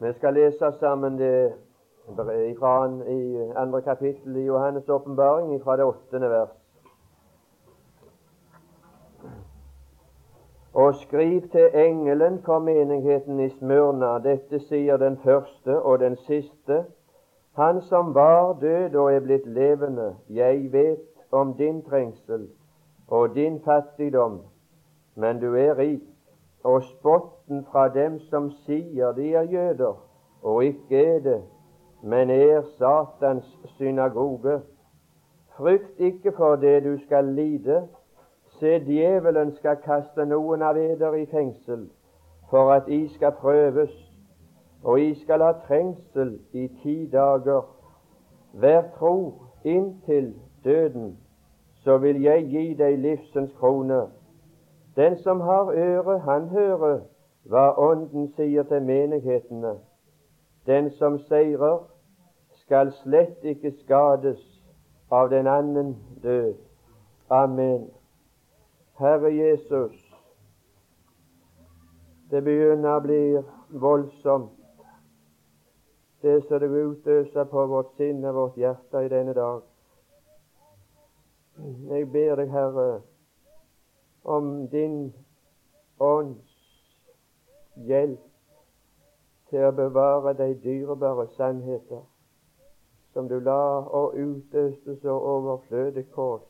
Vi skal lese sammen det fra i andre kapittel i Johannes' åpenbaring, fra det åttende vers. Og skriv til engelen for menigheten i Smørna. Dette sier den første og den siste, han som var død og er blitt levende. Jeg vet om din trengsel og din fattigdom, men du er rik og spotten fra dem som sier de er jøder, og ikke er det, men er Satans synagoge. Frykt ikke for det du skal lide. Se, djevelen skal kaste noen av eder i fengsel, for at I skal prøves, og I skal ha trengsel i ti dager. Vær tro inntil døden, så vil jeg gi deg livsens krone. Den som har øre, han hører hva Ånden sier til menighetene. Den som seirer, skal slett ikke skades av den annen død. Amen. Herre Jesus, det begynner å bli voldsomt, det som du utøser på vårt sinn og vårt hjerte i denne dag. Jeg ber deg, Herre, om din ånds hjelp til å bevare de dyrebare sannheter som du la og utøste så overflødig kors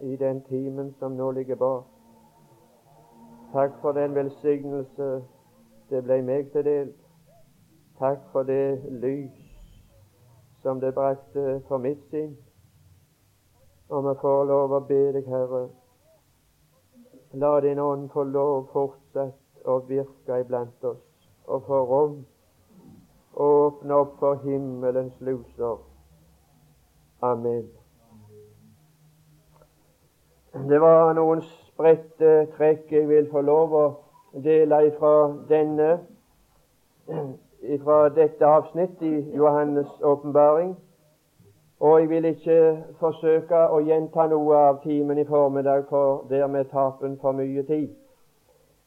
i den timen som nå ligger bak. Takk for den velsignelse det ble meg til del. Takk for det lys som det brakte for mitt sinn. Og vi får lov å be deg, Herre, La din ånd få lov fortsatt å virke iblant oss og få rom. Åpne opp for himmelens luser. Amen. Det var noen spredte trekk jeg vil få lov å dele ifra denne ifra dette avsnitt i Johannes' åpenbaring. Og jeg vil ikke forsøke å gjenta noe av timen i formiddag, for dermed taper en for mye tid.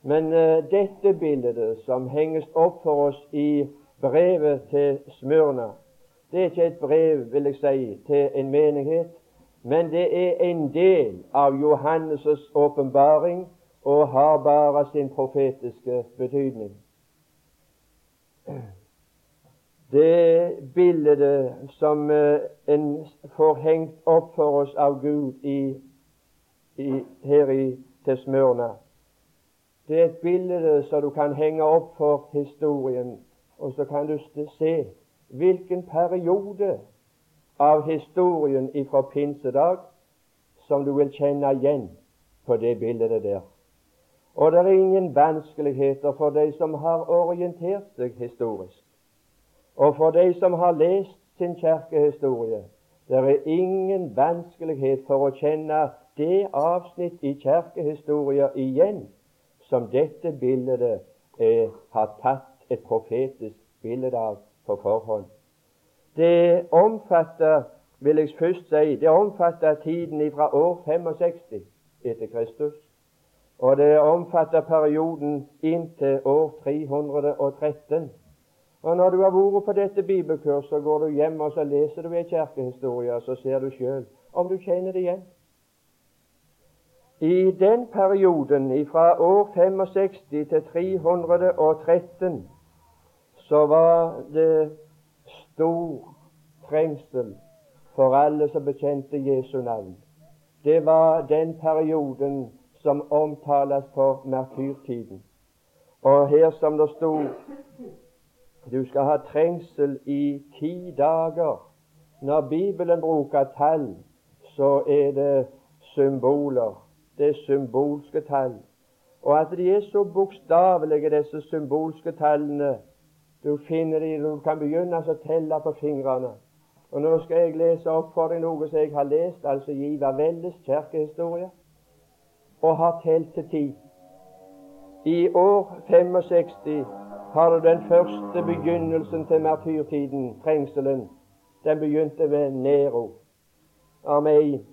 Men uh, dette bildet som henges opp for oss i brevet til Smørna, det er ikke et brev, vil jeg si, til en menighet, men det er en del av Johannes' åpenbaring og har bare sin profetiske betydning det bildet som eh, en får hengt opp for oss av Gud i, i, her i, Tesmørna, Det er et bilde som du kan henge opp for historien, og så kan du se hvilken periode av historien ifra pinsedag som du vil kjenne igjen på det bildet der. Og det er ingen vanskeligheter for de som har orientert seg historisk. Og for de som har lest sin kirkehistorie, det er ingen vanskelighet for å kjenne det avsnitt i kirkehistorie igjen som dette bildet er, har tatt et profetisk bilde av på forhånd. Det omfatter, vil jeg først si, det omfatter tiden fra år 65 etter Kristus, og det omfatter perioden inntil år 313 og Når du har vært på dette bibelkurset, går du hjem og så leser du en kirkehistorie, og så ser du sjøl om du kjenner det igjen. I den perioden fra år 65 til 313 så var det stor trengsel for alle som bekjente Jesu navn. Det var den perioden som omtales for martyrtiden. Og her som det sto du skal ha trengsel i ti dager. Når Bibelen bruker tall, så er det symboler. Det er symbolske tall. Og at de er så bokstavelige, disse symbolske tallene Du finner de, du kan begynne å telle på fingrene. Og Nå skal jeg lese opp for deg noe som jeg har lest, altså Giva Velles kirkehistorie, og har telt til ti. I år 65 har du den første begynnelsen til martyrtiden, trengselen. Den begynte ved Nero. Amen.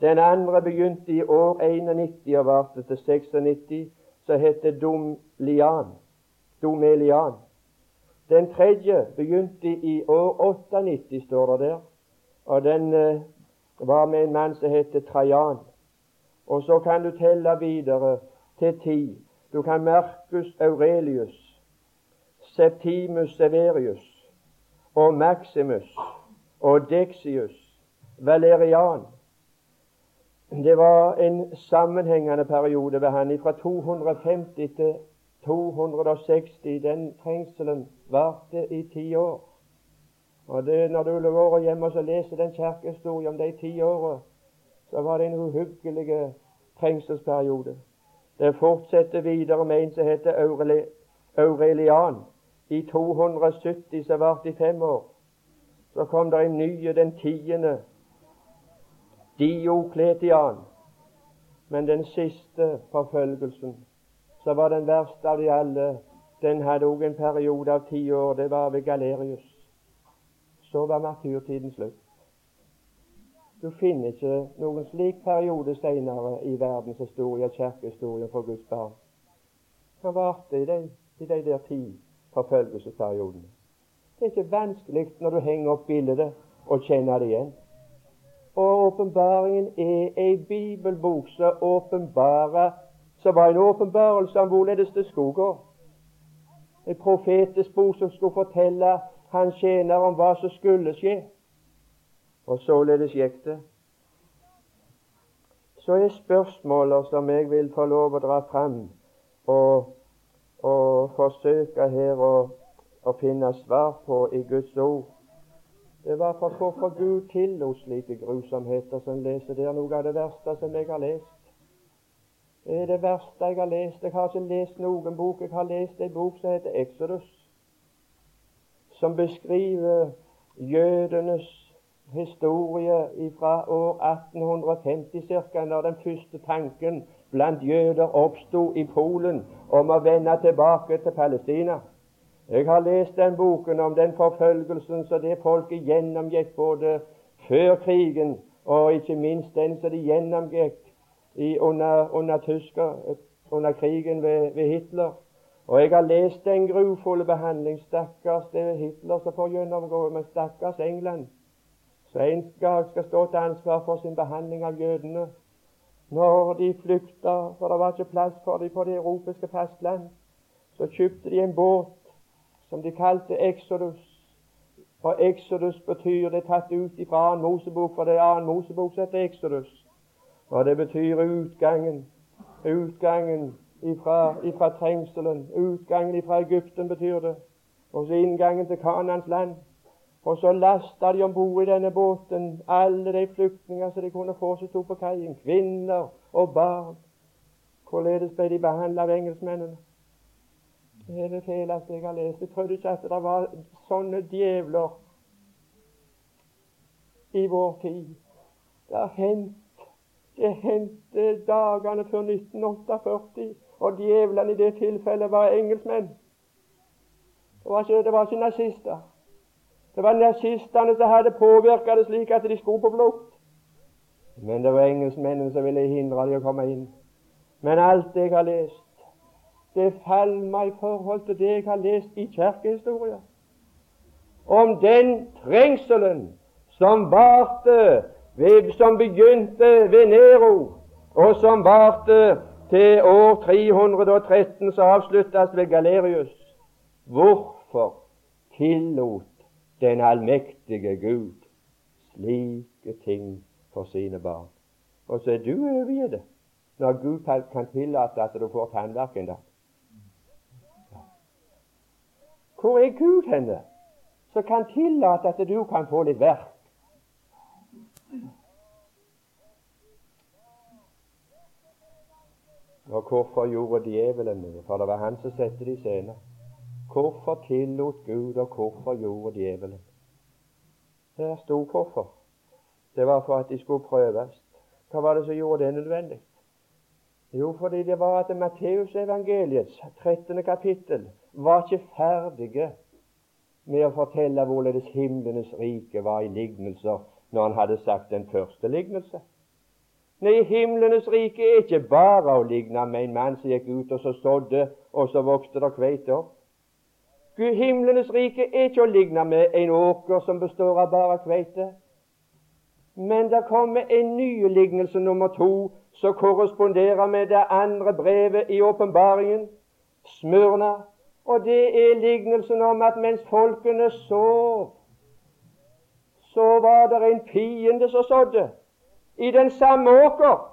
Den andre begynte i år 91 og varte til 96, som heter Domlian. Domelian. Den tredje begynte i år 98, står det der. Og den eh, var med en mann som heter Trajan. Og så kan du telle videre til ti. Du kan Markus Aurelius, Septimus Severius og Maximus og Dexius, Valerian. Det var en sammenhengende periode ved han fra 250 til 260. Den trengselen varte i ti år. Og det, Når du går hjemme og leser den kirkehistorien om de ti årene, så var det en uhyggelig trengselsperiode. Det fortsetter videre med en som heter Aurelian. I 270 så varte i fem år. Så kom det en ny, den tiende, Diokletian. Men den siste forfølgelsen, så var den verste av de alle, den hadde òg en periode av ti år. Det var ved Galerius. Så var martyrtiden slutt. Du finner ikke noen slik periode senere i verdenshistorie kirkehistorie for Guds barn. Hva varte i de, i de der ti forfølgelsesperiodene? Det er ikke vanskelig når du henger opp bildet og kjenner det igjen. Og åpenbaringen er ei bibelbok som åpenbarer som var en åpenbarelse om hvorledes det skulle gå. En profetisk bok som skulle fortelle hans tjener om hva som skulle skje. Og således gikk det. Så er spørsmålet som jeg vil få lov å dra fram og, og forsøke her å, å finne svar på i Guds ord. Det var for hvorfor Gud tillot slike grusomheter som leser. Det er noe av det verste som jeg har lest. Det er det verste jeg har lest. Jeg har ikke lest noen bok. Jeg har lest en bok som heter Exodus som beskriver jødenes historie fra år 1850 ca., når den første tanken blant jøder oppsto i Polen om å vende tilbake til Palestina. Jeg har lest den boken om den forfølgelsen som det folket gjennomgikk både før krigen og ikke minst den som de gjennomgikk under, under, tysker, under krigen ved, ved Hitler. Og jeg har lest den grufulle behandling. Stakkars det er Hitler som får gjennomgå, men stakkars England, Så en skal stå til ansvar for sin behandling av jødene. Når de flykta, for det var ikke plass for dem på det europeiske fastland, så kjøpte de en båt som de kalte Exodus. Og Exodus betyr det tatt ut fra annen Mosebok, for det er annen Mosebok som heter Exodus. Og det betyr utgangen. Utgangen ifra, ifra trengselen. Utgangen ifra Egypten betyr det. Og så inngangen til Kanans land. Og så lasta de om bord i denne båten alle de flyktninger som de kunne få som sto på kaien. Kvinner og barn. Hvorledes ble de behandla av engelskmennene? Det er det feleste jeg har lest. Jeg trodde ikke at det var sånne djevler i vår tid. Det har hendt det hendte dagene før 1948 og djevlene i det tilfellet var engelskmenn. Det var ikke, det var ikke nazister. Det var nazistene som hadde påvirka det slik at de skulle på flukt. Men det var engelskmennene som ville hindre dem å komme inn. Men alt det jeg har lest, det faller meg i forhold til det jeg har lest i kirkehistoria. Om den trengselen som varte, som begynte ved Nero, og som varte til år 313 så avsluttes ved Galerius. Hvorfor tillot den allmektige Gud slike ting for sine barn? Og så er du overgitt det når Gud kan tillate at du får tannverk en dag. Hvor er Gud henne, som kan tillate at du kan få litt verk? Og hvorfor gjorde djevelen det? For det var han som satte det i scene. Hvorfor tillot Gud, og hvorfor gjorde djevelen? Der sto hvorfor. Det var for at de skulle prøves. Hva var det som gjorde det nødvendig? Jo, fordi det var at Matteusevangeliets 13. kapittel var ikke ferdige med å fortelle hvorledes himlenes rike var i lignelser når han hadde sagt den første lignelse. Nei, himlenes rike er ikke bare å ligne med en mann som gikk ut og så sådde, og så vokste det opp. Gud, himlenes rike er ikke å ligne med en åker som består av bare kveite. Men det kommer en ny lignelse nummer to som korresponderer med det andre brevet i åpenbaringen, Smørna. Og det er lignelsen om at mens folkene sov, så var det en fiende som sådde i den samme åker.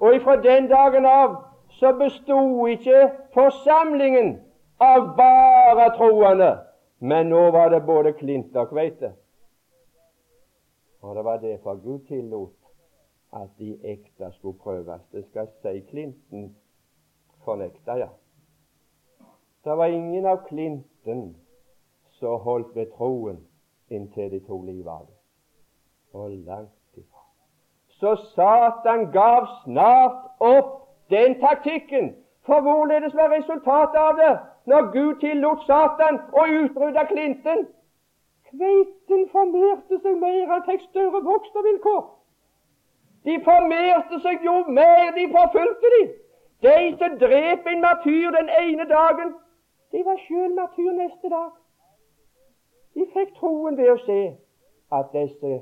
Og ifra den dagen av så bestod ikke forsamlingen av bare troende, men nå var det både klint og kveite. Og det var derfor Gud tillot at de ekte skulle prøves. Det skal si Klinten fornekta, ja. Det var ingen av Klinten som holdt ved troen inntil de tok livet av det. Og langt ifra. Så Satan gav snart opp den taktikken. For hvorledes var resultatet av det når Gud tillot Satan å utrydde Klinten? Kveiten formerte seg mer, og fikk større vokstervilkår. De formerte seg jo mer de forfulgte de. De som drep en martyr den ene dagen, de var sjøl martyr neste dag. De fikk troen ved å se at disse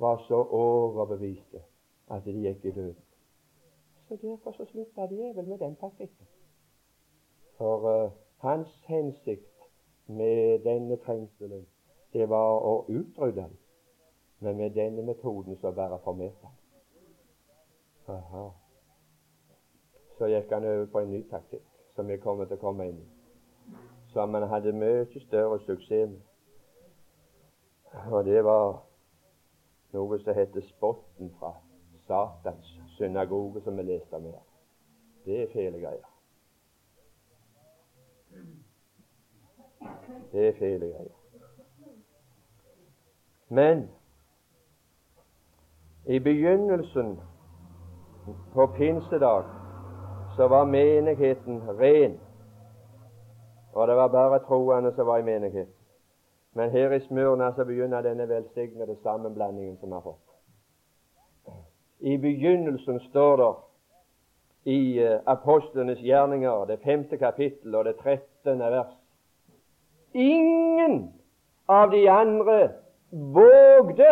var så overbeviste at de gikk i døden. Så Derfor så slutta djevelen med den taktikken. For uh, hans hensikt med denne trengselen, det var å utrydde den. Men med denne metoden så bare formerte han. Aha. Så gikk han over på en ny taktikk, som jeg kommer til å komme inn i. Som han hadde mye større suksess med. Og det var noe som heter spotten fra Satans synagoge, som vi leste om her. Det er fæle greier. Det er fæle greier. Men i begynnelsen på pinsedag så var menigheten ren, og det var bare troende som var i menigheten. Men her i Smyrna så begynner denne velsignede sammenblandingen som vi har fått. I begynnelsen står det i uh, Apostlenes gjerninger, det femte kapittel og det trettende vers Ingen av de andre vågde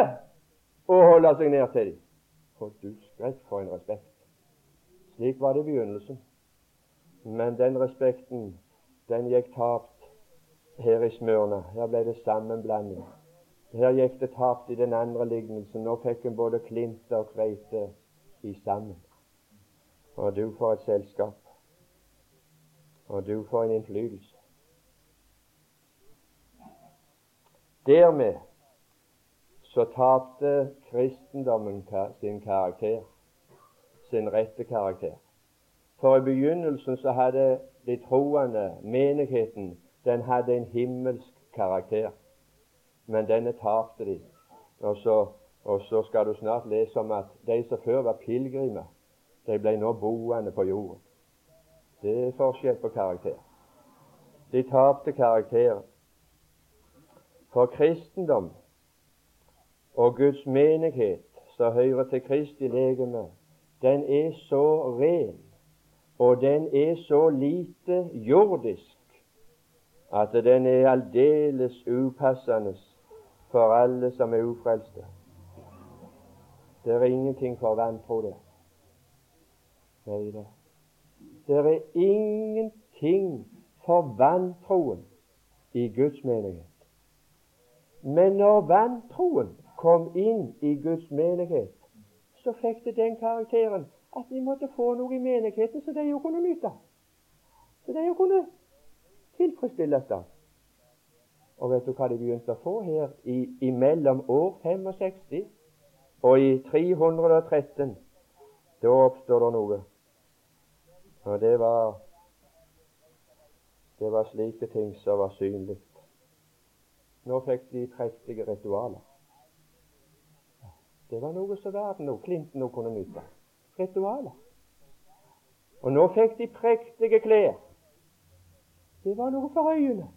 å holde seg ned til dem. For du skrekk for en respekt. Slik var det i begynnelsen. Men den respekten, den gikk tapt her i Smørna. Her ble det sammenblanding. Her gikk det tapt i den andre lignelsen. Nå fikk en både klinter og kveite i sammen. Og du får et selskap. Og du får en innflytelse. Dermed så tapte kristendommen sin karakter, sin rette karakter. For i begynnelsen så hadde de troende, menigheten, den hadde en himmelsk karakter, men denne tapte de. Og så, og så skal du snart lese om at de som før var pilegrimer, de ble nå boende på jorden. Det er forskjell på karakter. De tapte karakteren. For kristendom og Guds menighet som hører til Kristi legeme, den er så ren, og den er så lite jordisk at den er aldeles upassende for alle som er ufrelste. Det er ingenting for vantro det. Nei. Det er ingenting for vantroen i Guds menighet. Men når vantroen kom inn i Guds menighet, så fikk det den karakteren at de måtte få noe i menigheten så de jo kunne nyte. Så de jo kunne tilfredsstillelse. Og vet du hva de begynte å få her i mellom år 65 og i 313? Da oppstår det noe. Og det var det var slike ting som var synlig. Nå fikk de prektige ritualer. Det var noe som verden og Clinton nå kunne nyte. Ritualer. Og nå fikk de prektige klær. Det var noe for øyene.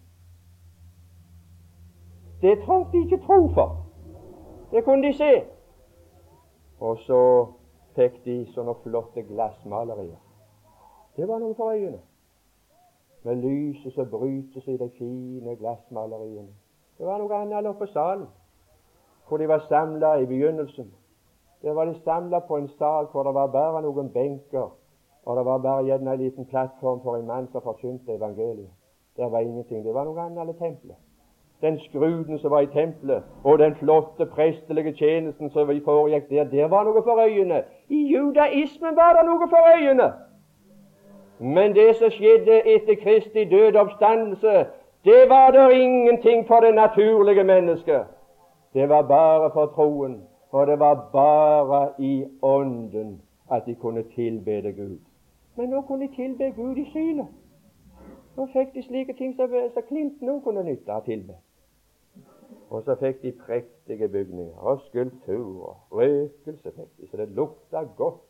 Det trengte de ikke tro for. Det kunne de se. Og så fikk de sånne flotte glassmalerier. Det var noe for øyene. med lyset som brytes i de fine glassmaleriene. Det var noe annet oppe på salen, hvor de var samla i begynnelsen. Der var de samla på en sal hvor det var bare noen benker, og det var bare gjerne en liten plattform for en mann som forkynte evangeliet. Det var ingenting. Det var noe annet enn tempelet. Den skruden som var i tempelet, og den flotte prestelige tjenesten som vi foregikk der, der var noe for øyene. I judaismen var det noe for øyene. Men det som skjedde etter Kristi død oppstandelse, det var der ingenting for det naturlige mennesket. Det var bare for troen, og det var bare i ånden at de kunne tilbede Gud. Men nå kunne de tilbe Gud i synet. Nå fikk de slike ting som, Klinten òg kunne nytte av tilbe. Og så fikk de prektige bygninger og skulpturer. Røkelse fikk de, så det lukta godt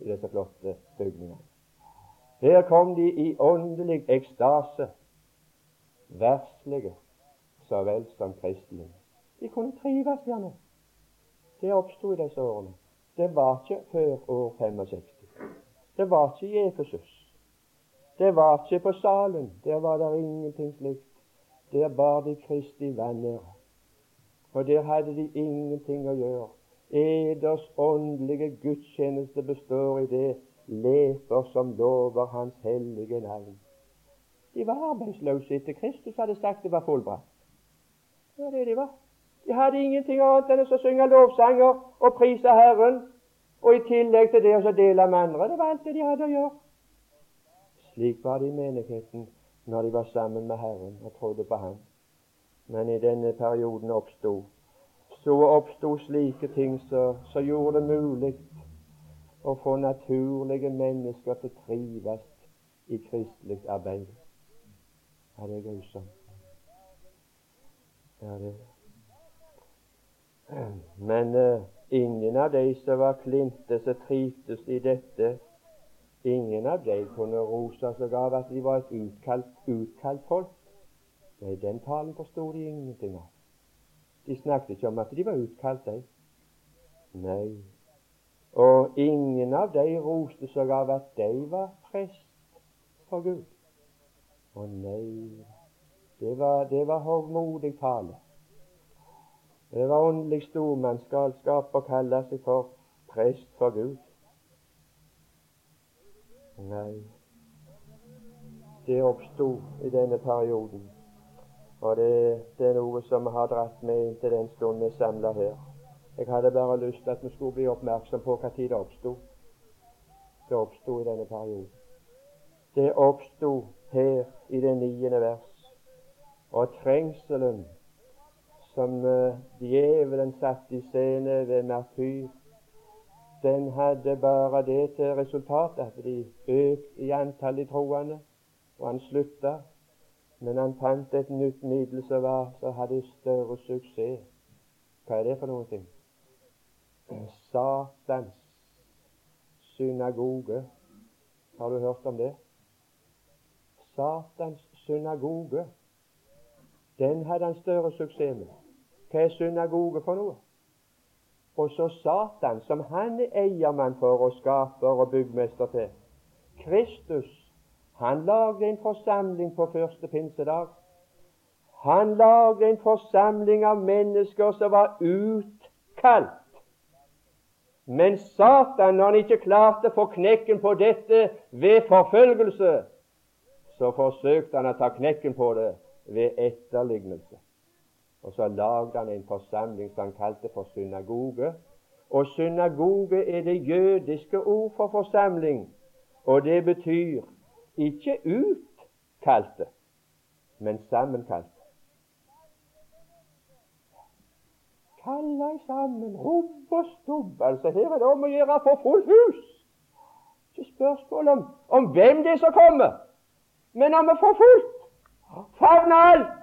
i disse flotte bygningene. Her kom de i åndelig ekstase, verslige så vel som kristelige. De kunne trives gjerne. Det oppsto i disse årene. Det var ikke før år 65. Det var ikke i Efesus. Det var ikke på salen. Der var det ingenting slikt. Der bar de Kristi venner. Og der hadde de ingenting å gjøre. Eders åndelige gudstjeneste består i det leper som lover Hans hellige navn. De var arbeidsløse etter Kristus hadde sagt det var fullbrakt. Det var det de var. De hadde ingenting annet enn å synge lovsanger og prise Herren, og i tillegg til det å dele med andre. Det var alt det de hadde å gjøre. Slik var det i menigheten når de var sammen med Herren og trodde på Ham. Men i denne perioden oppsto så oppsto slike ting som gjorde det mulig å få naturlige mennesker til å trives i kristelig arbeid. Ja, det er grusomt. Ja, det Men uh, ingen av de som var klinte, som trivdes i dette, Ingen av de kunne rose seg av at de var et utkalt, utkalt folk. Nei, den talen forsto de ingenting av. De snakket ikke om at de var utkalt, de. Nei. Og ingen av de roste seg av at de var prest for Gud. Å nei, det var, det var hovmodig tale. Det var åndelig stormannsgalskap å kalle seg for prest for Gud. Nei, det oppsto i denne perioden. Og det, det, er noe som har dratt meg inntil den stunden vi samla her. Jeg hadde bare lyst til at vi skulle bli oppmerksom på hva tid det oppsto. Det oppsto i denne perioden. Det oppsto her i det niende vers. Og trengselen som uh, djevelen satte i scene ved martyr den hadde bare det til resultat at de økte i antall i troende, og han slutta. Men han fant et nytt middel som var, så hadde større suksess. Hva er det for noen ting? Satans synagoge. Har du hørt om det? Satans synagoge. Den hadde han større suksess med. Hva er synagoge for noe? Og så Satan, som han er eiermann for og skaper og byggmester til. Kristus, han lagde en forsamling på første pinsedag. Han lagde en forsamling av mennesker som var utkalt. Men Satan, når han ikke klarte å få knekken på dette ved forfølgelse, så forsøkte han å ta knekken på det ved etterlignelse. Og så lagde han en forsamling som han kalte for synagoge. Og synagoge er det jødiske ord for forsamling. Og det betyr ikke utkalte, men sammenkalte. Kalla sammen, rubb og stubb. Altså, her er det om å gjøre for fullt hus. Ikke spørsmål om, om hvem det er som kommer, men å få fullt. Favne alt.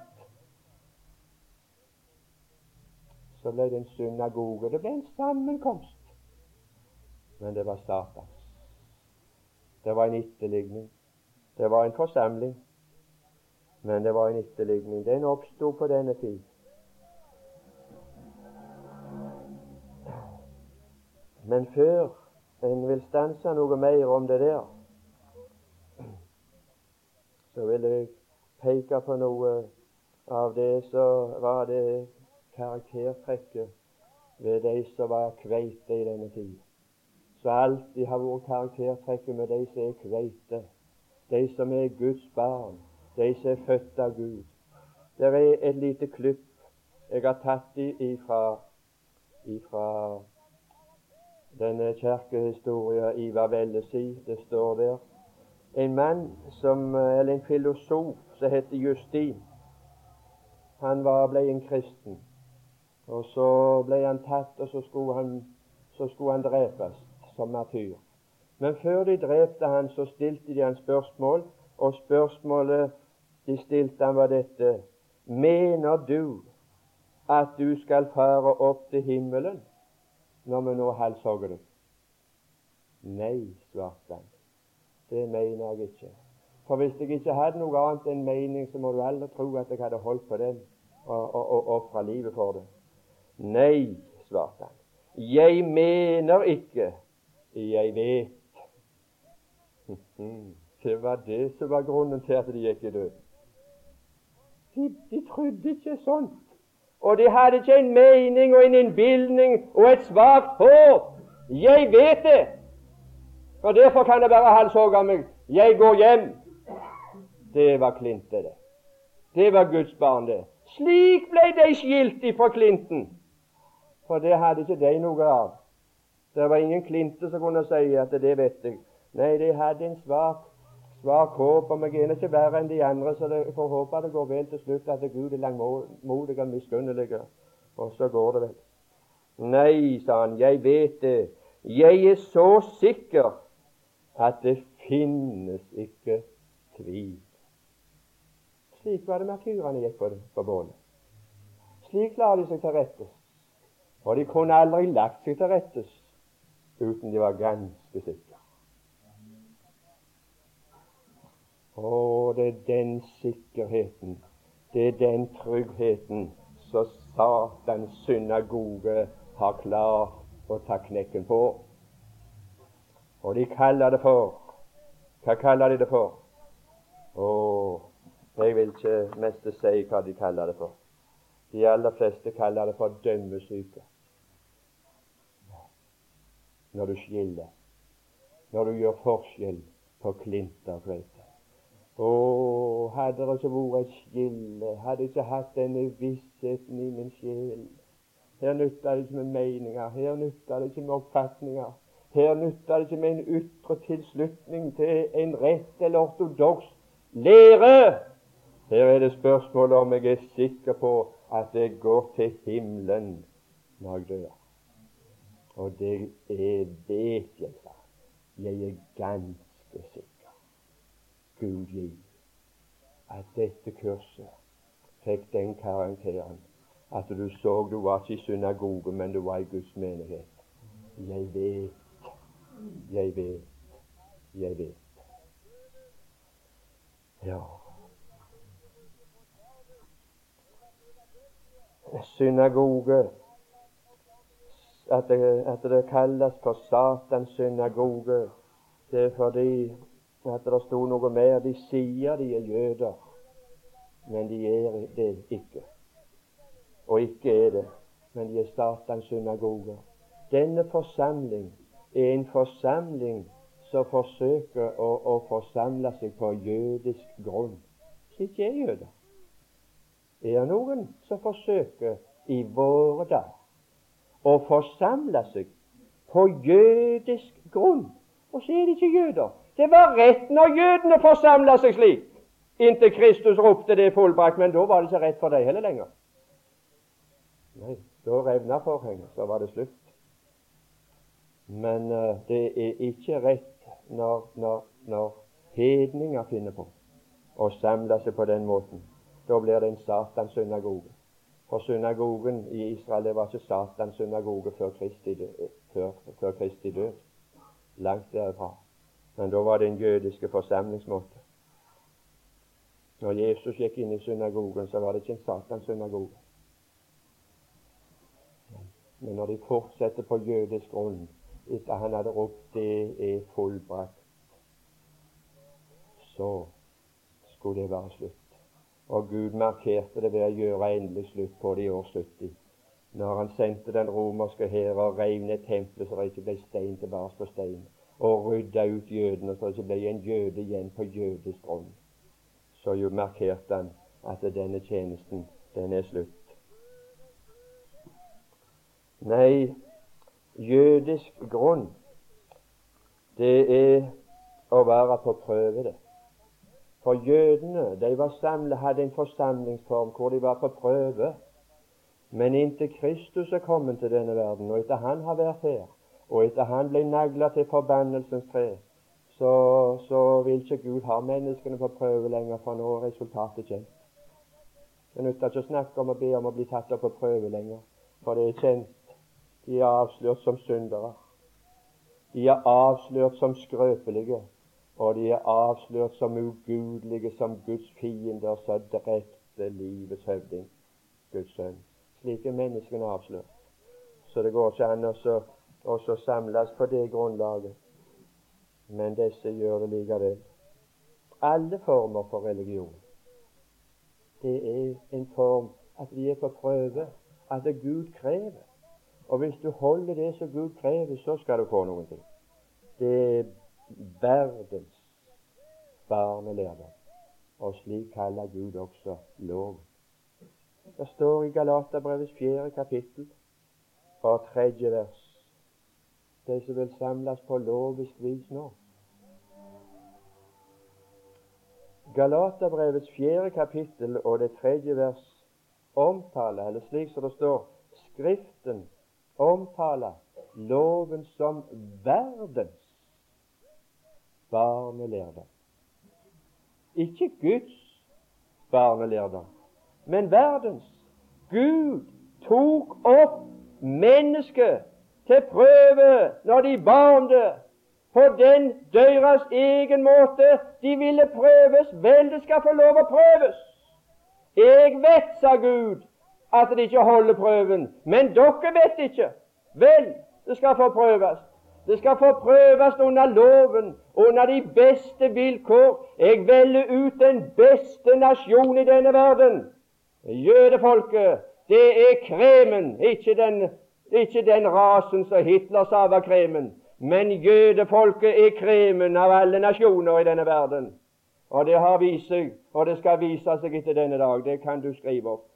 Så ble det en synagoge. Det ble en sammenkomst. Men det var Satans. Det var en etterligning. Det var en forsamling. Men det var en etterligning. Den oppsto på denne tid. Men før en vil stanse noe mer om det der, så vil jeg peke på noe av det som var det karaktertrekket ved de som var kveite i denne tid. Så alltid har vært karaktertrekket med de som er kveite, de som er Guds barn, de som er født av Gud. Det er et lite klipp jeg har tatt ifra, ifra denne kirkehistorien Ivar Velle si. Det står der en mann som, eller en filosof som heter Justin. Han var, ble en kristen. Og så ble han tatt, og så skulle han, så skulle han drepes som martyr. Men før de drepte han, så stilte de han spørsmål, og spørsmålet de stilte han var dette Mener du at du skal fare opp til himmelen når vi nå halshogger deg? Nei, svarte han. Det mener jeg ikke. For hvis jeg ikke hadde noe annet enn mening, så må du aldri tro at jeg hadde holdt på den og, og, og ofra livet for det. Nei, svarte han. Jeg mener ikke, jeg vet. Det var det som var grunnen til at de gikk i død. De, de trodde ikke sånt. Og de hadde ikke en mening og en innbilning og et svakt håp. Jeg vet det, og derfor kan det være halshogge meg. Jeg går hjem. Det var Klinte, det. Det var Guds barn, det. Slik ble de skilt ifra Klinten, for det hadde ikke de noe av. Det var ingen Klinte som kunne si at det vet jeg. Nei, de hadde en svak, svak håp om jeg er ikke verre enn de andre, så jeg får håpe det går vel til slutt, at Gud er langmodig og miskunnelig. Og så går det vel. Nei, sa han, jeg vet det. Jeg er så sikker at det finnes ikke tvil. Slik var det markyrene gikk på, på bålet. Slik la de seg til rettes. Og de kunne aldri lagt seg til rettes uten de var ganske sikre. Å, det er den sikkerheten, det er den tryggheten som Satans synagoge har klart å ta knekken på. Og de kaller det for Hva kaller de det for? Å, jeg vil ikke mest si hva de kaller det for. De aller fleste kaller det for dømmesyke. Når du skiller, når du gjør forskjell på klint og kveite. Å, hadde det ikke vært et skille, hadde jeg ikke hatt denne vissheten i min sjel Her nytter det ikke med meninger, her nytter det ikke med oppfatninger. Her nytter det ikke med en ytre tilslutning til en rett eller ortodoks lære. Her er det spørsmål om jeg er sikker på at jeg går til himmelen når jeg dør. Og det er, vet jeg, da. Jeg er ganske sikker. Gud gi at dette kurset fikk den karakteren at du så du var ikke i synagoge, men du var i Guds menighet. Jeg vet jeg vet, jeg vet. Ja. Synagoge at det, at det kalles for Satans synagoge, det er fordi at det sto noe mer. De sier de er jøder, men de er det ikke. Og ikke er det, men de er Satans synagoge. Denne forsamling en forsamling som forsøker å, å forsamle seg på jødisk grunn, som ikke er jøder. Er det noen som forsøker i våre dager å forsamle seg på jødisk grunn, og så er de ikke jøder. Det var rett når jødene forsamla seg slik, inntil Kristus ropte det fullbrakt, men da var det ikke rett for dem heller lenger. Nei, da revna forhenget, så var det slutt. Men uh, det er ikke rett når, når, når hedninger finner på å samle seg på den måten. Da blir det en Satans synagoge. For synagogen i Israel det var ikke Satans synagoge før Kristi, død, før, før Kristi død. Langt derfra. Men da var det en jødiske forsamlingsmåte. Når Jesus gikk inn i synagogen, så var det ikke en Satans synagoge. Men når de fortsetter på jødisk grunn, etter han hadde ropt 'Det er fullbrakt', så skulle det være slutt. Og Gud markerte det ved å gjøre endelig slutt på det i år 70. Når han sendte den romerske hær og reiv ned tempelet så det ikke ble stein tilbake på stein, og rydda ut jødene så det ikke ble en jøde igjen på jødisk så jo markerte han at denne tjenesten, den er slutt. Nei, jødisk grunn, det er å være på prøve, det. For jødene de var samlet, hadde en forsamlingsform hvor de var på prøve. Men inntil Kristus er kommet til denne verden, og etter han har vært her, og etter han ble nagla til forbannelsens tre, så, så, vil ikke Gud ha menneskene på prøve lenger, for nå er resultatet kjent. Det nytter ikke å snakke om å be om å bli tatt opp på prøve lenger, for det er kjent. De er avslørt som syndere. De er avslørt som skrøpelige og de er avslørt som ugudelige, som Guds fiender, som drepte livets høvding, Guds sønn. Slike menneskene er avslørt. Så det går ikke an å samles på det grunnlaget. Men disse gjør det likevel. Alle former for religion. Det er en form at vi er på prøve, at det Gud krever. Og hvis du holder det som Gud krever, så skal du få noen ting. Det er verdens barnelærdom. Og slik kaller Gud også lov. Det står i Galaterbrevets fjerde kapittel og tredje vers de som vil samles på lovisk vis nå. Galaterbrevets fjerde kapittel og det tredje vers omtaler, eller slik som det står, Skriften omtaler loven som verdens barnelærdom. Ikke Guds barnelærdom, men verdens. Gud tok opp mennesket til prøve når de ba om det, på den deres egen måte. De ville prøves. Vel, det skal få lov å prøves. Jeg vet, sa Gud, at de ikke holder prøven, men dere vet ikke. Vel, det skal forprøves. Det skal forprøves under loven, under de beste vilkår. Jeg velger ut den beste nasjon i denne verden. Jødefolket, det er kremen, ikke den, ikke den rasen som Hitler sa var kremen. Men jødefolket er kremen av alle nasjoner i denne verden. Og det har vist seg, og det skal vise seg etter denne dag. Det kan du skrive opp.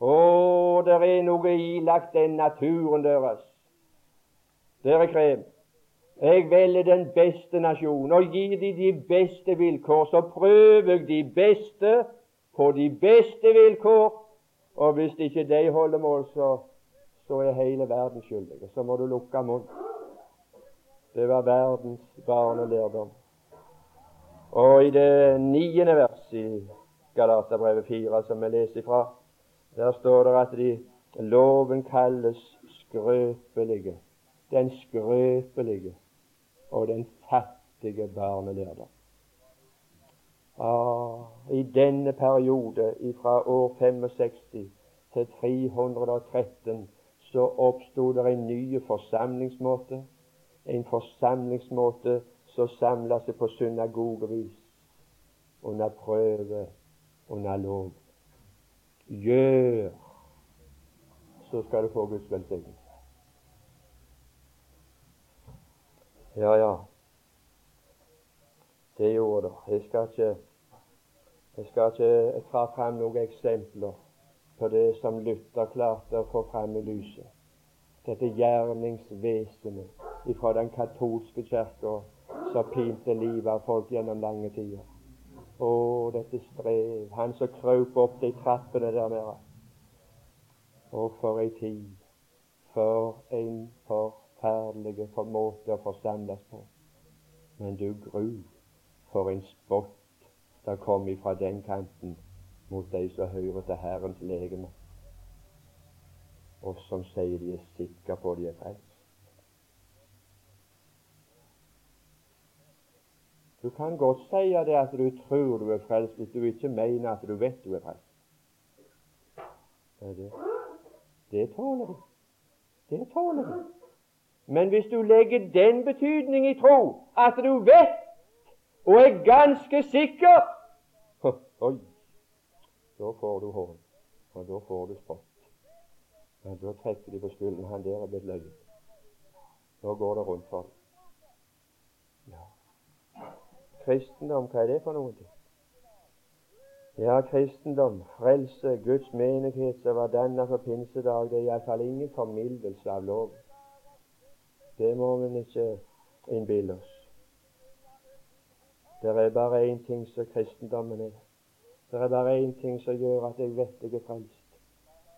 Å, det er noe ilagt den naturen deres. Dere krev. Jeg velger den beste nasjonen og gir de de beste vilkår. Så prøver jeg de beste på de beste vilkår. Og hvis ikke de holder mål, så, så er hele verden skyldig. Så må du lukke munnen. Det var verdens barnelærdom. Og i det niende vers i Galaterbrevet 4, som vi leser ifra, der står det at de, loven kalles skrøpelige den skrøpelige og den fattige barnelærdom. Ah, I denne periode fra år 65 til 313 så oppsto det en ny forsamlingsmåte. En forsamlingsmåte som samla seg på synagogevis, under prøve, under lov. Gjør, så skal du få Guds velsignelse. Ja, ja. Det gjorde det. Jeg skal ikke jeg skal ikke ta fram noen eksempler på det som Luther klarte å få fram i lyset. Dette gjerningsvesenet fra den katolske kirka som pinte livet av folk gjennom lange tider. Å, dette strev. Han som krøp opp de trappene der nede. Å, for ei tid. For en forferdelig måte å forstandes på. Men du gru for en spott der kom ifra den kanten mot de som hører til Herrens legeme, og som sier de er sikre på de er frelst. Du kan godt si det at du tror du er frelst, hvis du ikke mener at du vet du er frelst. Det, det. tåler du. Det tåler du. Men hvis du legger den betydning i tro at du vet og er ganske sikker Oi, da får du hån, og da får du spott. Men da trekker de på skulderen. Han der er blitt løyet. Nå går det rundt for dem. Ja. Kristendom, hva er det for noe? Ja, kristendom, frelse, Guds menighet som var danna for pinsedag, det er iallfall ingen formildelse av loven. Det må vi ikke innbille oss. Det er bare én ting som kristendommen er. Det er bare én ting som gjør at jeg vet jeg er frelst.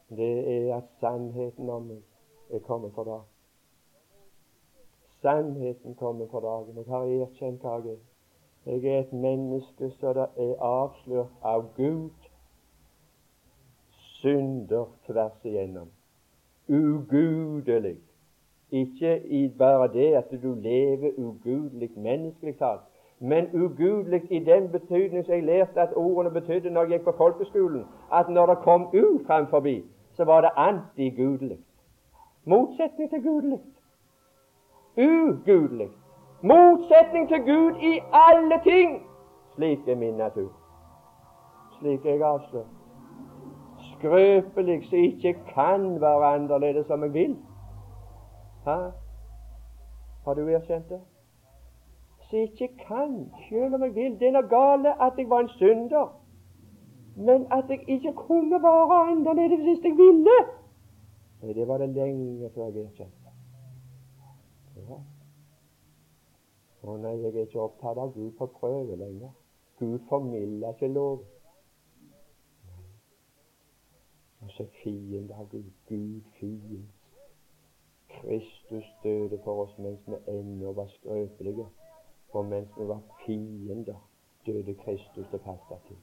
Det er at sannheten om meg er kommet for dagen. Sannheten kommer for dagen. Jeg har erkjent hva jeg er. Jeg er et menneske som er avslørt av Gud. Synder tvers igjennom. Ugudelig. Ikke i bare det at du lever ugudelig menneskelig talt, men ugudelig i den betydning som jeg lærte at ordene betydde når jeg gikk på folkeskolen, at når det kom U framfor, så var det antigudelig. Motsetning til gudelig. Ugudelig. Motsetning til Gud i alle ting. Slik er min natur. Slik er jeg avslørt. Skrøpelig som ikke kan være annerledes som jeg vil. Ha? Har du erkjent det? Som ikke kan, selv om jeg vil. Det er noe gale at jeg var en synder. Men at jeg ikke kunne være annerledes hvis jeg ville. Nei, det var det lenge før jeg erkjente. Ja. Å nei, jeg er ikke opptatt av Gud på prøve lenger. Gud formilder ikke lov. Og så fiende av Gud. Gud fiende. Kristus døde for oss mens vi ennå var skrøpelige. For mens vi var fiender, døde Kristus det passet til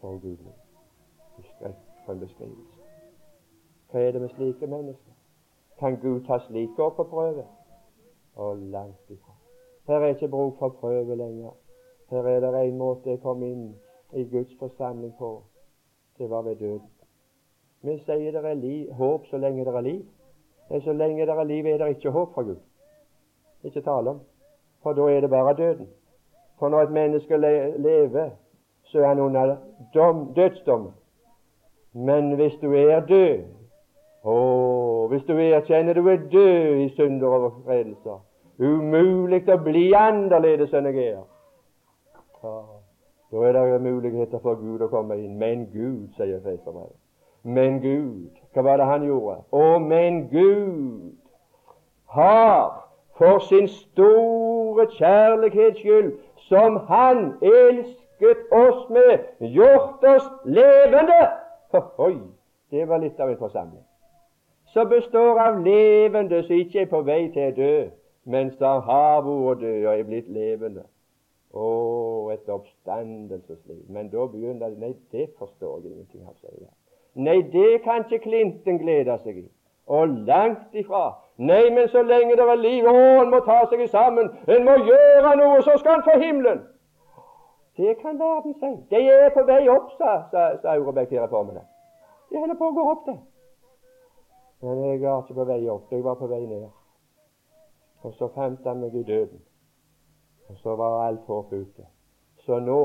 for Gud. For en beskrivelse. Hva er det med slike mennesker? Kan Gud ta slike opp på prøve? Og langt ifra. Her er ikke bruk for prøve lenger. Her er det en måte jeg kom inn i Guds forsamling på. Det var ved døden. Vi sier det er liv, håp så lenge det er liv. Men så lenge det er liv, er det ikke håp for Gud. Ikke tale om. For da er det bare døden. For når et menneske lever, så er han under dom, dødsdom. Men hvis du er død, å, hvis du erkjenner du er død i synder og overtredelser, Umulig å bli annerledes enn jeg er. Da er det muligheter for Gud å komme inn. Men Gud, sier Feserbrevet. Men Gud, hva var det han gjorde? Å, men Gud har for sin store kjærlighets skyld, som Han elsket oss med, gjort oss levende. Oi, det var litt av en forsamling. Som består av levende som ikke er på vei til å dø, mens han har vært død og er blitt levende. Å, et oppstandelsesliv. Men da begynner det Nei, det forstår jeg ingenting av, sier jeg. Nei, det kan ikke Klinten glede seg i. Og langt ifra. Nei, men så lenge det er liv, å, en må ta seg sammen, en må gjøre noe, så skal en få himmelen. Det kan verden si. De er på vei opp, sa, sa, sa Aurebekk her på med. De holder på å gå opp, det. Men jeg var ikke på vei opp, jeg var på vei ned. Og så fant han meg i døden. Og så var alt håp ute. Så nå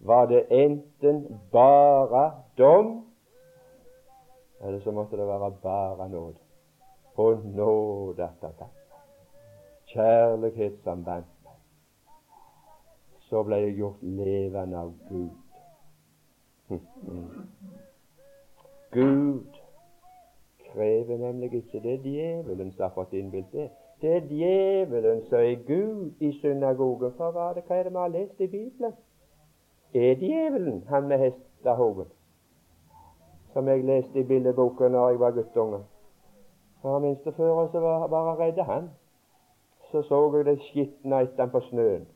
var det enten bare dom, eller så måtte det være bare nåde. Og nåde atter Kjærlighetssamband. Så ble jeg gjort levende av Gud. Gud krever nemlig ikke det djevelen som har fått innbilt det. Det er djevelen som er Gud i synagogen. For hva er det, hva er det vi har lest i Bibelen? Er djevelen han med hestehoven? Som jeg leste i billedboken da jeg var guttunge. For minstefører så var bare redd han. Så så jeg det skitne etter han på snøen.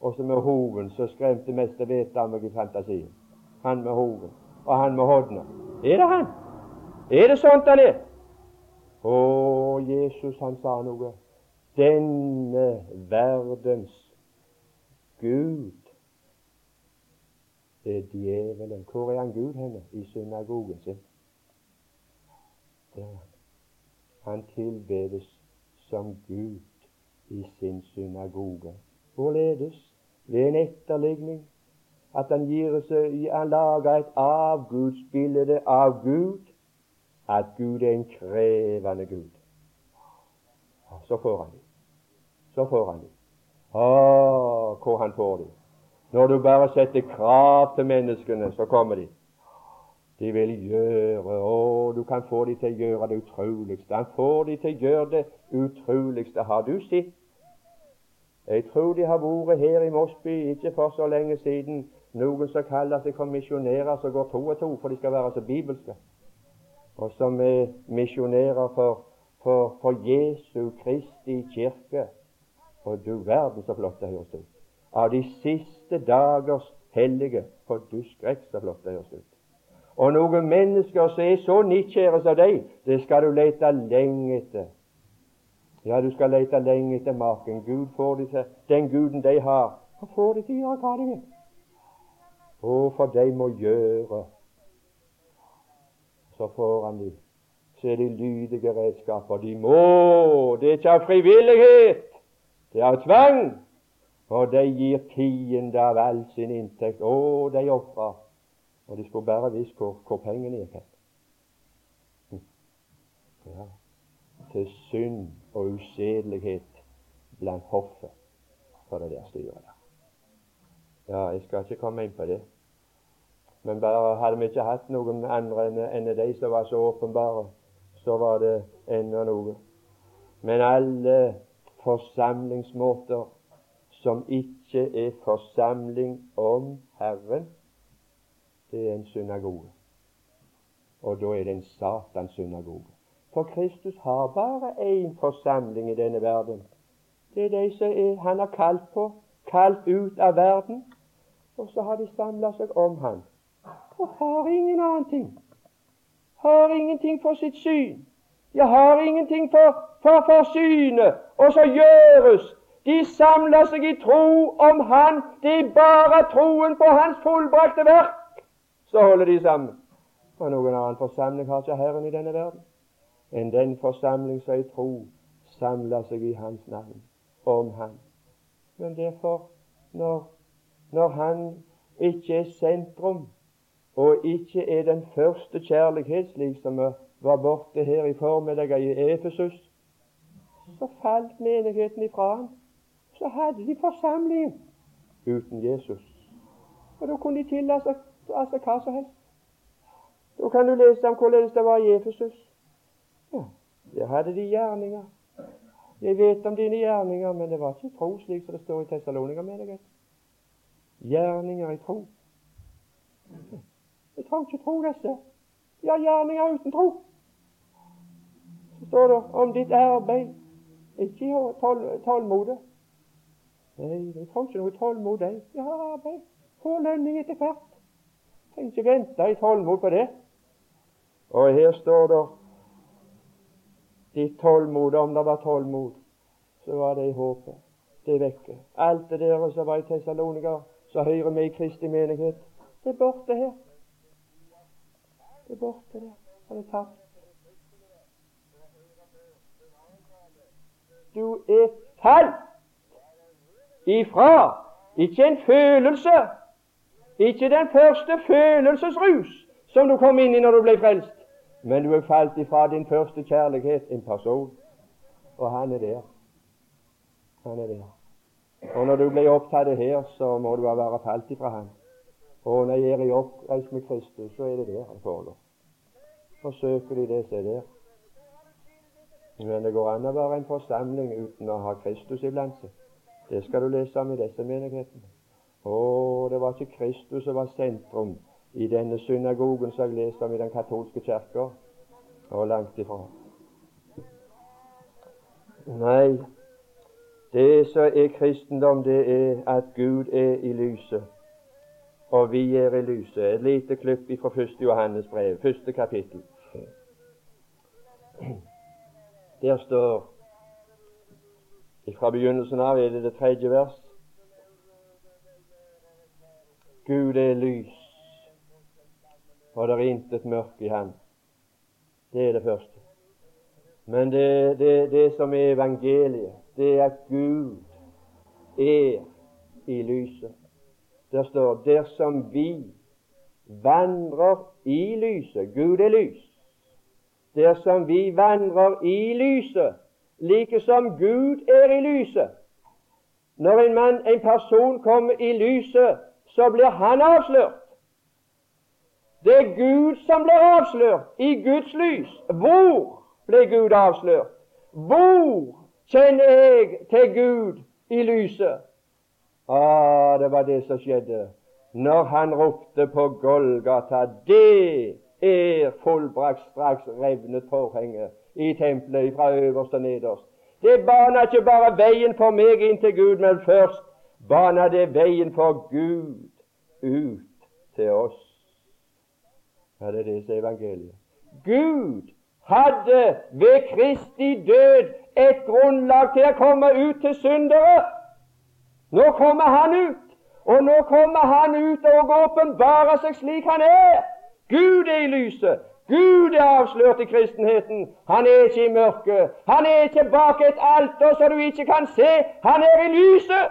Og så med hoven så skremte mest vettet av meg i fantasien. Han med hoven, og han med hodna. Er det han? Er det sånt han er? Og Jesus han sa noe. Denne verdens Gud er djevelen. Hvor er han Gud henne? I synagogen sin. Der. Han tilbedes som Gud i sin synagoge. Hvorledes? ved en etterligning. At han, gir seg, han lager et avgudsbilde av Gud. At Gud er en krevende Gud. Så får han dem. Så får han dem. Å, hvor han får dem. Når du bare setter krav til menneskene, så kommer de. De vil gjøre Å, du kan få dem til å gjøre det utroligste. Han får dem til å gjøre det utroligste. Har du sett? Jeg tror de har vært her i Mosby ikke for så lenge siden. Noen som kaller seg for misjonærer, som går to og to, for de skal være så bibelske. Og som er misjonærer for, for, for Jesu Kristi kirke. Og du verden så flott det høres ut. Av de siste dagers hellige. For du skrekk så flott det høres ut. Og noen mennesker som er så nidkjære som deg, det skal du lete lenge etter. Ja, du skal lete lenge etter maken. Gud får de til, Den guden de har, får de til å gjøre hva de vil. Å, for de må gjøre. Så får han de. Så er de lydige redskaper. De må. Det er ikke av frivillighet. Det er av tvang. Og de gir tiende av all sin inntekt. Å, de ofrer. Og de skulle bare visst hvor, hvor pengene gikk hen. Hm. Ja. Til synd og usedelighet blant hoffet for det der styret der. Ja, jeg skal ikke komme inn på det. Men bare hadde vi ikke hatt noen andre enn de som var så åpenbare, så var det ennå noe. Men alle forsamlingsmåter som ikke er forsamling om Herren, det er en synagoge. Og da er det en Satans-synagoge. For Kristus har bare én forsamling i denne verden. Det er de som er, han har kalt på, kalt ut av verden. Og så har de samla seg om han. Og har ingen annen ting. Har ingenting for sitt syn. Jeg har ingenting for, for forsynet. Og så gjøres de samler seg i tro om Han. Det er bare troen på Hans fullbrakte verk så holder de sammen. Og noen annen forsamling har ikke Herren i denne verden enn den forsamling som i tro samler seg i Hans navn, om Han. Men derfor, når, når Han ikke er sentrum, og ikke er den første kjærlighet, slik som var borte her i formiddag i Efesus, så falt menigheten ifra ham. Så hadde de forsamlingen uten Jesus. Og da kunne de tillate altså hva som helst. Da kan du lese om hvordan det var i Efesus. Ja, der hadde de gjerninger. Jeg vet om dine gjerninger, men det var ikke tro, slik som det står i Tessalonika-menigheten. Gjerninger i tro. Jeg kan ikke tro disse. Ja, gjerninger uten tro. Så står det om ditt arbeid. Ikke tål, tålmodig. Nei, du trenger ikke noe tålmod, jeg. Jeg har arbeid. Får lønning etter hvert. Trenger ikke vente i tålmod på det. Og her står det ditt tålmod, om det var tålmod, så var det i håpet. Det er vekke. Alt det der som var i Tessalonika, så hører vi i Kristi menighet, det er borte her. Det er borte der. Han er tapt. Du er falt ifra, ikke en følelse, ikke den første følelsesrus som du kom inn i når du ble frelst, men du er falt ifra din første kjærlighet, en person. Og han er der. Han er der. Og når du blir opptatt her, så må du være falt ifra han. Og når jeg er oppreist med Kristus, så er det der han tåler. Forsøker de det, så er der. Men det går an å være en forsamling uten å ha Kristus iblant seg. Det skal du lese om i disse menighetene. Å, det var ikke Kristus som var sentrum i denne synagogen som jeg leste om i den katolske kirka. Og langt ifra. Nei, det som er kristendom, det er at Gud er i lyset, og vi er i lyset. Et lite klipp fra 1. Johannes brev, første kapittel. Der står fra begynnelsen av er det det tredje vers. Gud er lys, og det er intet mørke i Han. Det er det første. Men det, det, det som er evangeliet, det er at Gud er i lyset. Der står dersom vi vandrer i lyset Gud er lys. Dersom vi vandrer i lyset, like som Gud er i lyset. Når en mann, en person kommer i lyset, så blir han avslørt. Det er Gud som blir avslørt i Guds lys. Hvor ble Gud avslørt? Hvor kjenner jeg til Gud i lyset? Ah, det var det som skjedde når han ropte på Golgata. Det er fullbrakt straks revnet forhenget i tempelet fra øverst og nederst. Det bana ikke bare veien for meg inn til Gud, men først bana det veien for Gud ut til oss. Ja, det er det som er evangeliet. Gud hadde ved Kristi død et grunnlag til å komme ut til syndere. Nå kommer han ut, og nå kommer han ut og åpenbarer seg slik han er. Gud er i lyset. Gud er avslørt i kristenheten. Han er ikke i mørket. Han er ikke bak et alter så du ikke kan se. Han er i lyset.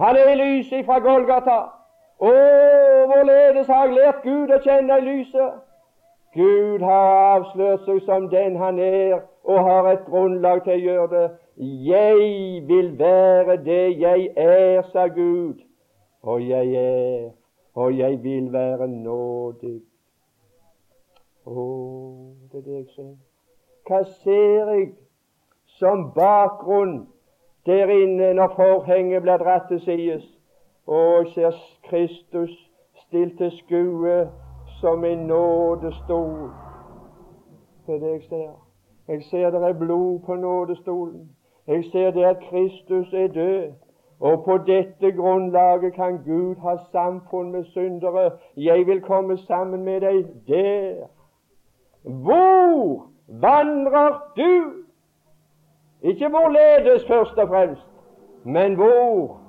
Han er i lyset fra Golgata. Å, hvorledes har jeg lært Gud å kjenne i lyset? Gud har avslørt seg som den han er, og har et grunnlag til å gjøre det. Jeg vil være det jeg er, sa Gud, og jeg er, og jeg vil være nådig. Å, det er det jeg ser. Hva ser jeg som bakgrunn der inne når forhenget blir dratt til sides? Og jeg ser Kristus stilt til skue som en nådestol. Det er det jeg ser. Jeg ser det er blod på nådestolen. Jeg ser det at Kristus er død. Og på dette grunnlaget kan Gud ha samfunn med syndere. Jeg vil komme sammen med deg der. Hvor vandrer du? Ikke hvorledes, først og fremst, men hvor?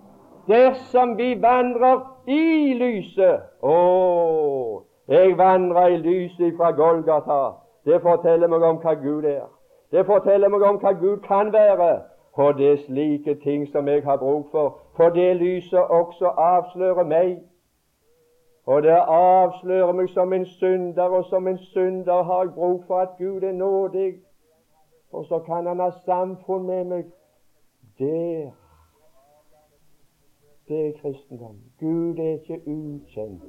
Dersom vi vandrer i lyset. Å, jeg vandrer i lyset fra Golgata. Det forteller meg om hva Gud er. Det forteller meg om hva Gud kan være. Og det er slike ting som jeg har bruk for. For det lyset også avslører meg. Og det avslører meg som en synder, og som en synder har jeg bruk for at Gud er nådig. Og så kan Han ha samfunn med meg der. Det er kristendom. Gud er ikke ukjent.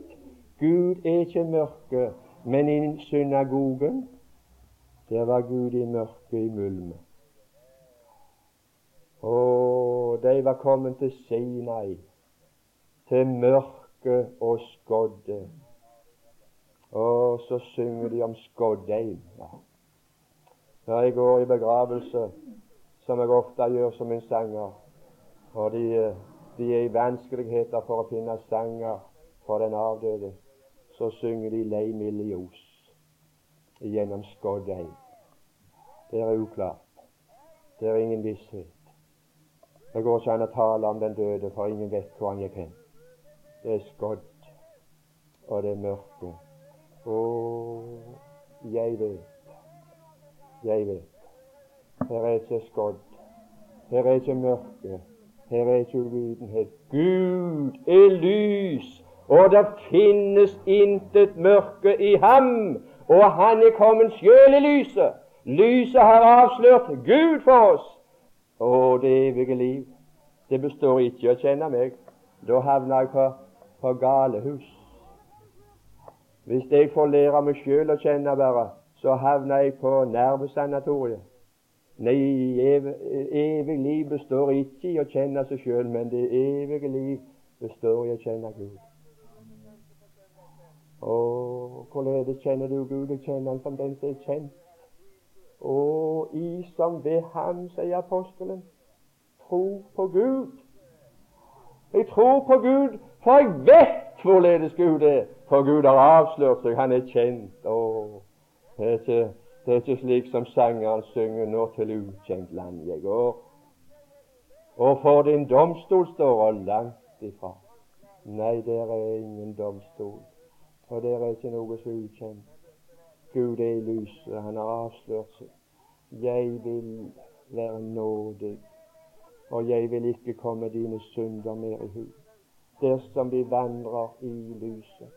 Gud er ikke mørke. Men i synagogen, der var Gud i mørket, i mulmet. Å, de var kommet til Sinai, til mørke og skodde. Og så synger de om skoddeim. Ja. Når jeg går i begravelse, som jeg ofte gjør som en sanger, og de, de er i vanskeligheter for å finne sanger for den avdøde, så synger de 'Lei milde ljos' gjennom skoddeim. Det er uklart. Det er ingen visshet. Det går ikke an å tale om den døde, for ingen vet hvor han gikk hen. Det er skodd, og det er mørke. Å, jeg vet, jeg vet. Her er ikke skodd, her er ikke mørke, her er ikke uvitenhet. Gud er lys, og det finnes intet mørke i ham. Og han er kommet sjøl i lyset. Lyset har avslørt Gud for oss. Å, det evige liv, det består ikke i å kjenne meg. Da havner jeg på, på galehus. Hvis jeg får lære meg sjøl å kjenne bare, så havner jeg på nervesanatoriet. Nei, evig, evig liv består ikke i å kjenne seg sjøl, men det evige liv består i å kjenne Gud. Og hvorledes kjenner du Gud? Jeg kjenner Han som den som er kjent. Og i som ved ham, sier apostelen, tro på Gud. Jeg tror på Gud, for jeg vet hvorledes Gud er. For Gud har avslørt seg, han er kjent. Åh, det, er ikke, det er ikke slik som sangeren synger 'Nå til ukjent land jeg går'. Og for din domstol står og langt ifra. Nei, der er ingen domstol, for der er ikke noe så ukjent. Gud er i lyset, han har avslørt seg. Jeg vil være nådig. og jeg vil ikke komme dine synder mer i hu. Dersom vi vandrer i lyset,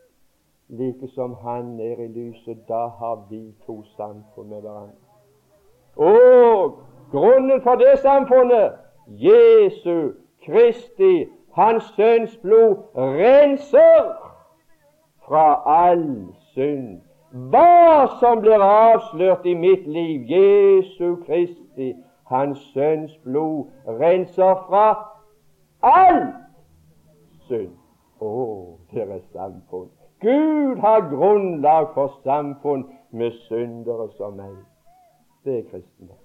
like som Han er i lyset, da har vi to samfunn med hverandre. Og grunnen for det samfunnet Jesu Kristi, Hans Sønns blod, renser fra all synd. Hva som blir avslørt i mitt liv, Jesu Kristi, Hans Sønns blod, renser fra all synd. Å, det er samfunn. Gud har grunnlag for samfunn med syndere som meg. Det er kristendom.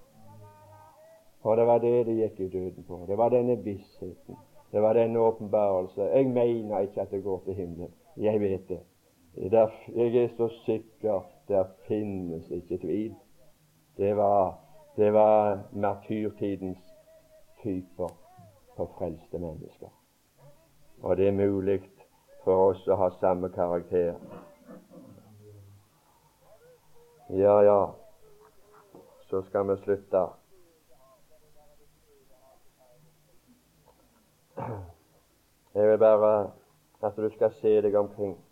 Og det var det det gikk i døden på. Det var denne vissheten. Det var denne åpenbarelse. Jeg mener ikke at det går til himmelen. Jeg vet det. Jeg er så sikker der finnes ikke tvil. Det var, det var martyrtidens typer for frelste mennesker. Og det er mulig for oss å ha samme karakter. Ja, ja, så skal vi slutte. Jeg vil bare at du skal se deg omkring.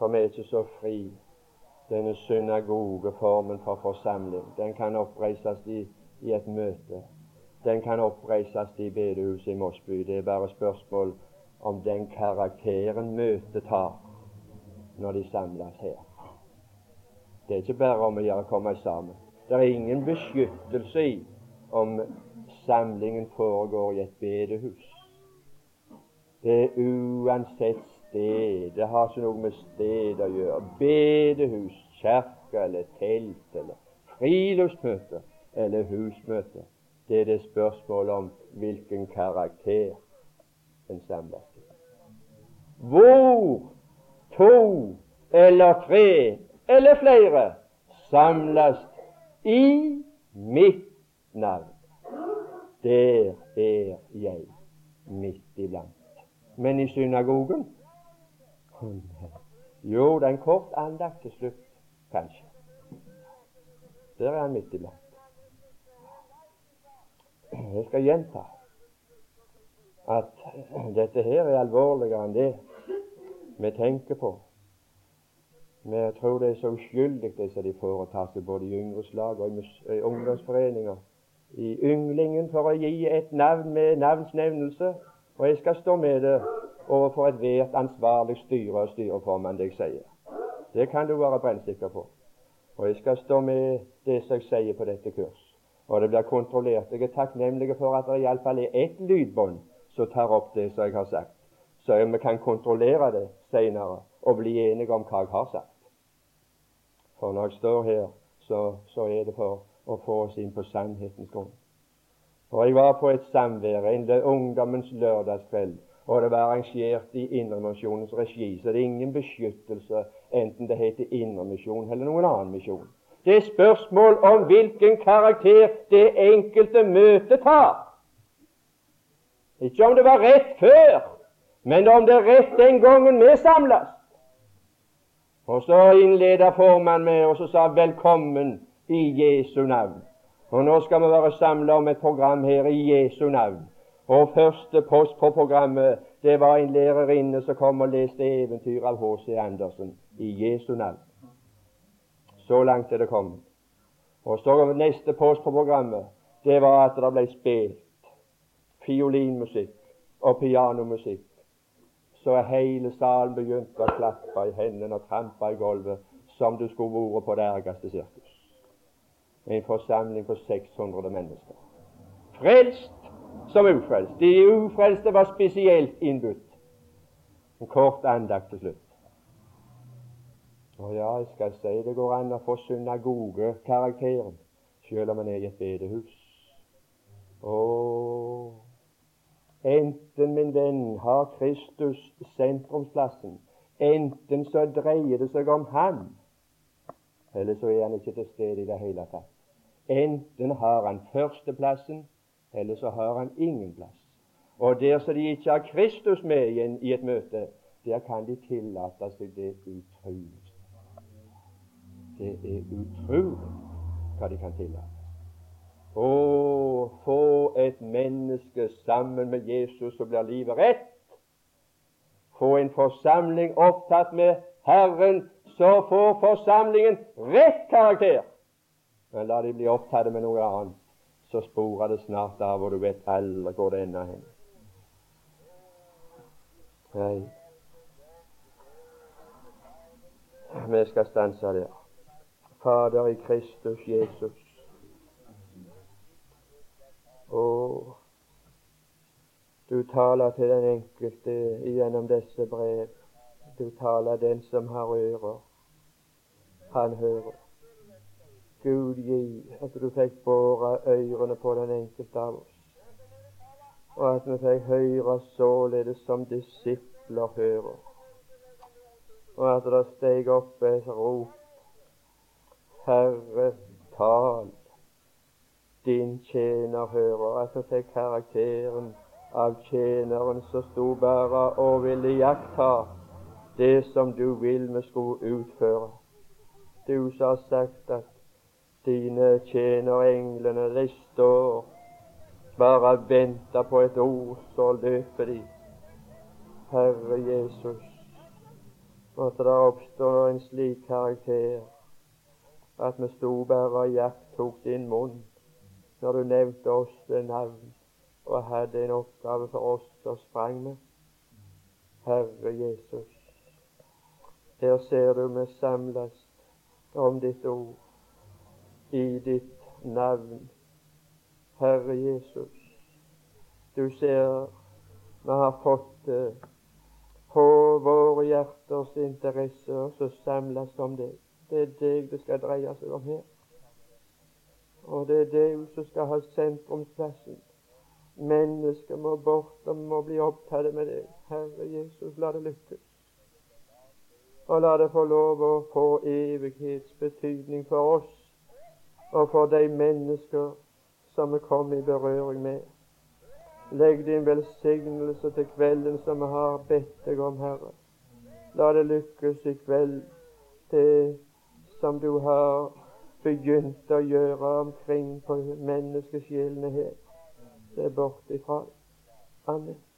For vi er ikke så fri. Denne synagogeformen for forsamling den kan oppreises i, i et møte. Den kan oppreises i bedehuset i Mosby. Det er bare spørsmål om den karakteren møtet tar når de samles her. Det er ikke bare om å gjøre å komme sammen. Det er ingen beskyttelse i om samlingen foregår i et bedehus. Det er uansett sted. Det har ikke noe med sted å gjøre. Bedehus, kirke eller telt eller friluftsmøte eller husmøte. Det er det spørsmålet om hvilken karakter en samles til. Hvor to eller tre eller flere samles i mitt navn, der er jeg midt iblant. Men i synagogen jo, det er en kort andakt til slutt, kanskje. Der er han midt iblant. Jeg skal gjenta at dette her er alvorligere enn det vi tenker på. Vi tror det er så uskyldig det som de foretar seg både i yngreslag og i ungdomsforeninger. I ynglingen for å gi et navn med navnsnevnelse, og jeg skal stå med det overfor ethvert ansvarlig styre og styreformann det jeg sier. Det kan du være brennsikker på. Og jeg skal stå med det som jeg sier på dette kurs. Og det blir kontrollert. Jeg er takknemlig for at det iallfall er ett lydbånd som tar opp det som jeg har sagt, så vi kan kontrollere det seinere og bli enige om hva jeg har sagt. For når jeg står her, så, så er det for å få oss inn på sannhetens grunn. Og Jeg var på et samvær, en ungdommens lørdagskveld, og det var arrangert i Indremisjonens regi. Så det er ingen beskyttelse, enten det heter Indremisjon eller noen annen misjon. Det er spørsmål om hvilken karakter det enkelte møtet tar. Ikke om det var rett før, men om det er rett den gangen vi samles. Og så innleda formannen med og så sa 'Velkommen i Jesu navn'. Og nå skal vi være samla om et program her i Jesu navn. Og første post på programmet det var en lærerinne som kom og leste eventyr av H.C. Andersen i Jesu navn. Så langt er det kommet. Og så neste post på programmet det var at det ble spilt fiolinmusikk og pianomusikk. Så hele salen begynte å klappe i hendene og trampe i gulvet som du skulle vært på det ergeste sirkus. En forsamling på 600 mennesker. Frelst som ufrelst. De ufrelste var spesielt innbudt. En kort andakt til slutt. Og ja, jeg skal si det går an å få synagogekarakteren selv om en er i et bedehus. Å, enten, min venn, har Kristus sentrumsplassen, enten så dreier det seg om Han, eller så er han ikke til stede i det hele tatt. Enten har han førsteplassen, eller så har han ingen plass. Og der som de ikke har Kristus med igjen i et møte, der kan de tillate seg det utroligste. Det er utrolig hva de kan tillate. Å, få et menneske sammen med Jesus, så blir livet rett. Få en forsamling opptatt med Herren, så får forsamlingen rett karakter. Men la de bli opptatt med noe annet, så sporer det snart av, og du vet aldri hvor det ender hen. Nei. Vi skal stanse der. Fader i Kristus Jesus. Og du taler til den enkelte gjennom disse brev. Du taler den som har ører. Han hører. Gud gi at du fikk båre ørene på den enkelte av oss, og at vi fikk høre således som disipler hører, og at det steg opp et rop Herre, tal din tjener hører. At vi fikk karakteren av tjeneren som sto bare og ville iaktta det som du vil vi skulle utføre. Du som har sagt at dine tjener englene står bare venter på et ord, så løper de. Herre Jesus, måtte det oppstå en slik karakter at vi sto bare og iakttok din munn når du nevnte oss ved navn og hadde en oppgave for oss som sprang med. Herre Jesus, her ser du vi samles om ditt ord i ditt navn. Herre Jesus, du ser vi har fått det på våre hjerters interesse, og så samles om det. Det er deg det skal dreie seg om her. Og det er deg som skal ha sentrumsplassen. Mennesker må bort og må bli opptatt med det. Herre Jesus, la det lykkes. Og la det få lov å få evighetsbetydning for oss og for de mennesker som vi kom i berøring med. Legg din velsignelse til kvelden som vi har bedt deg om, Herre. La det lykkes i kveld, det som du har begynt å gjøre omkring på menneskesjelene her. Se borte ifra. Amen.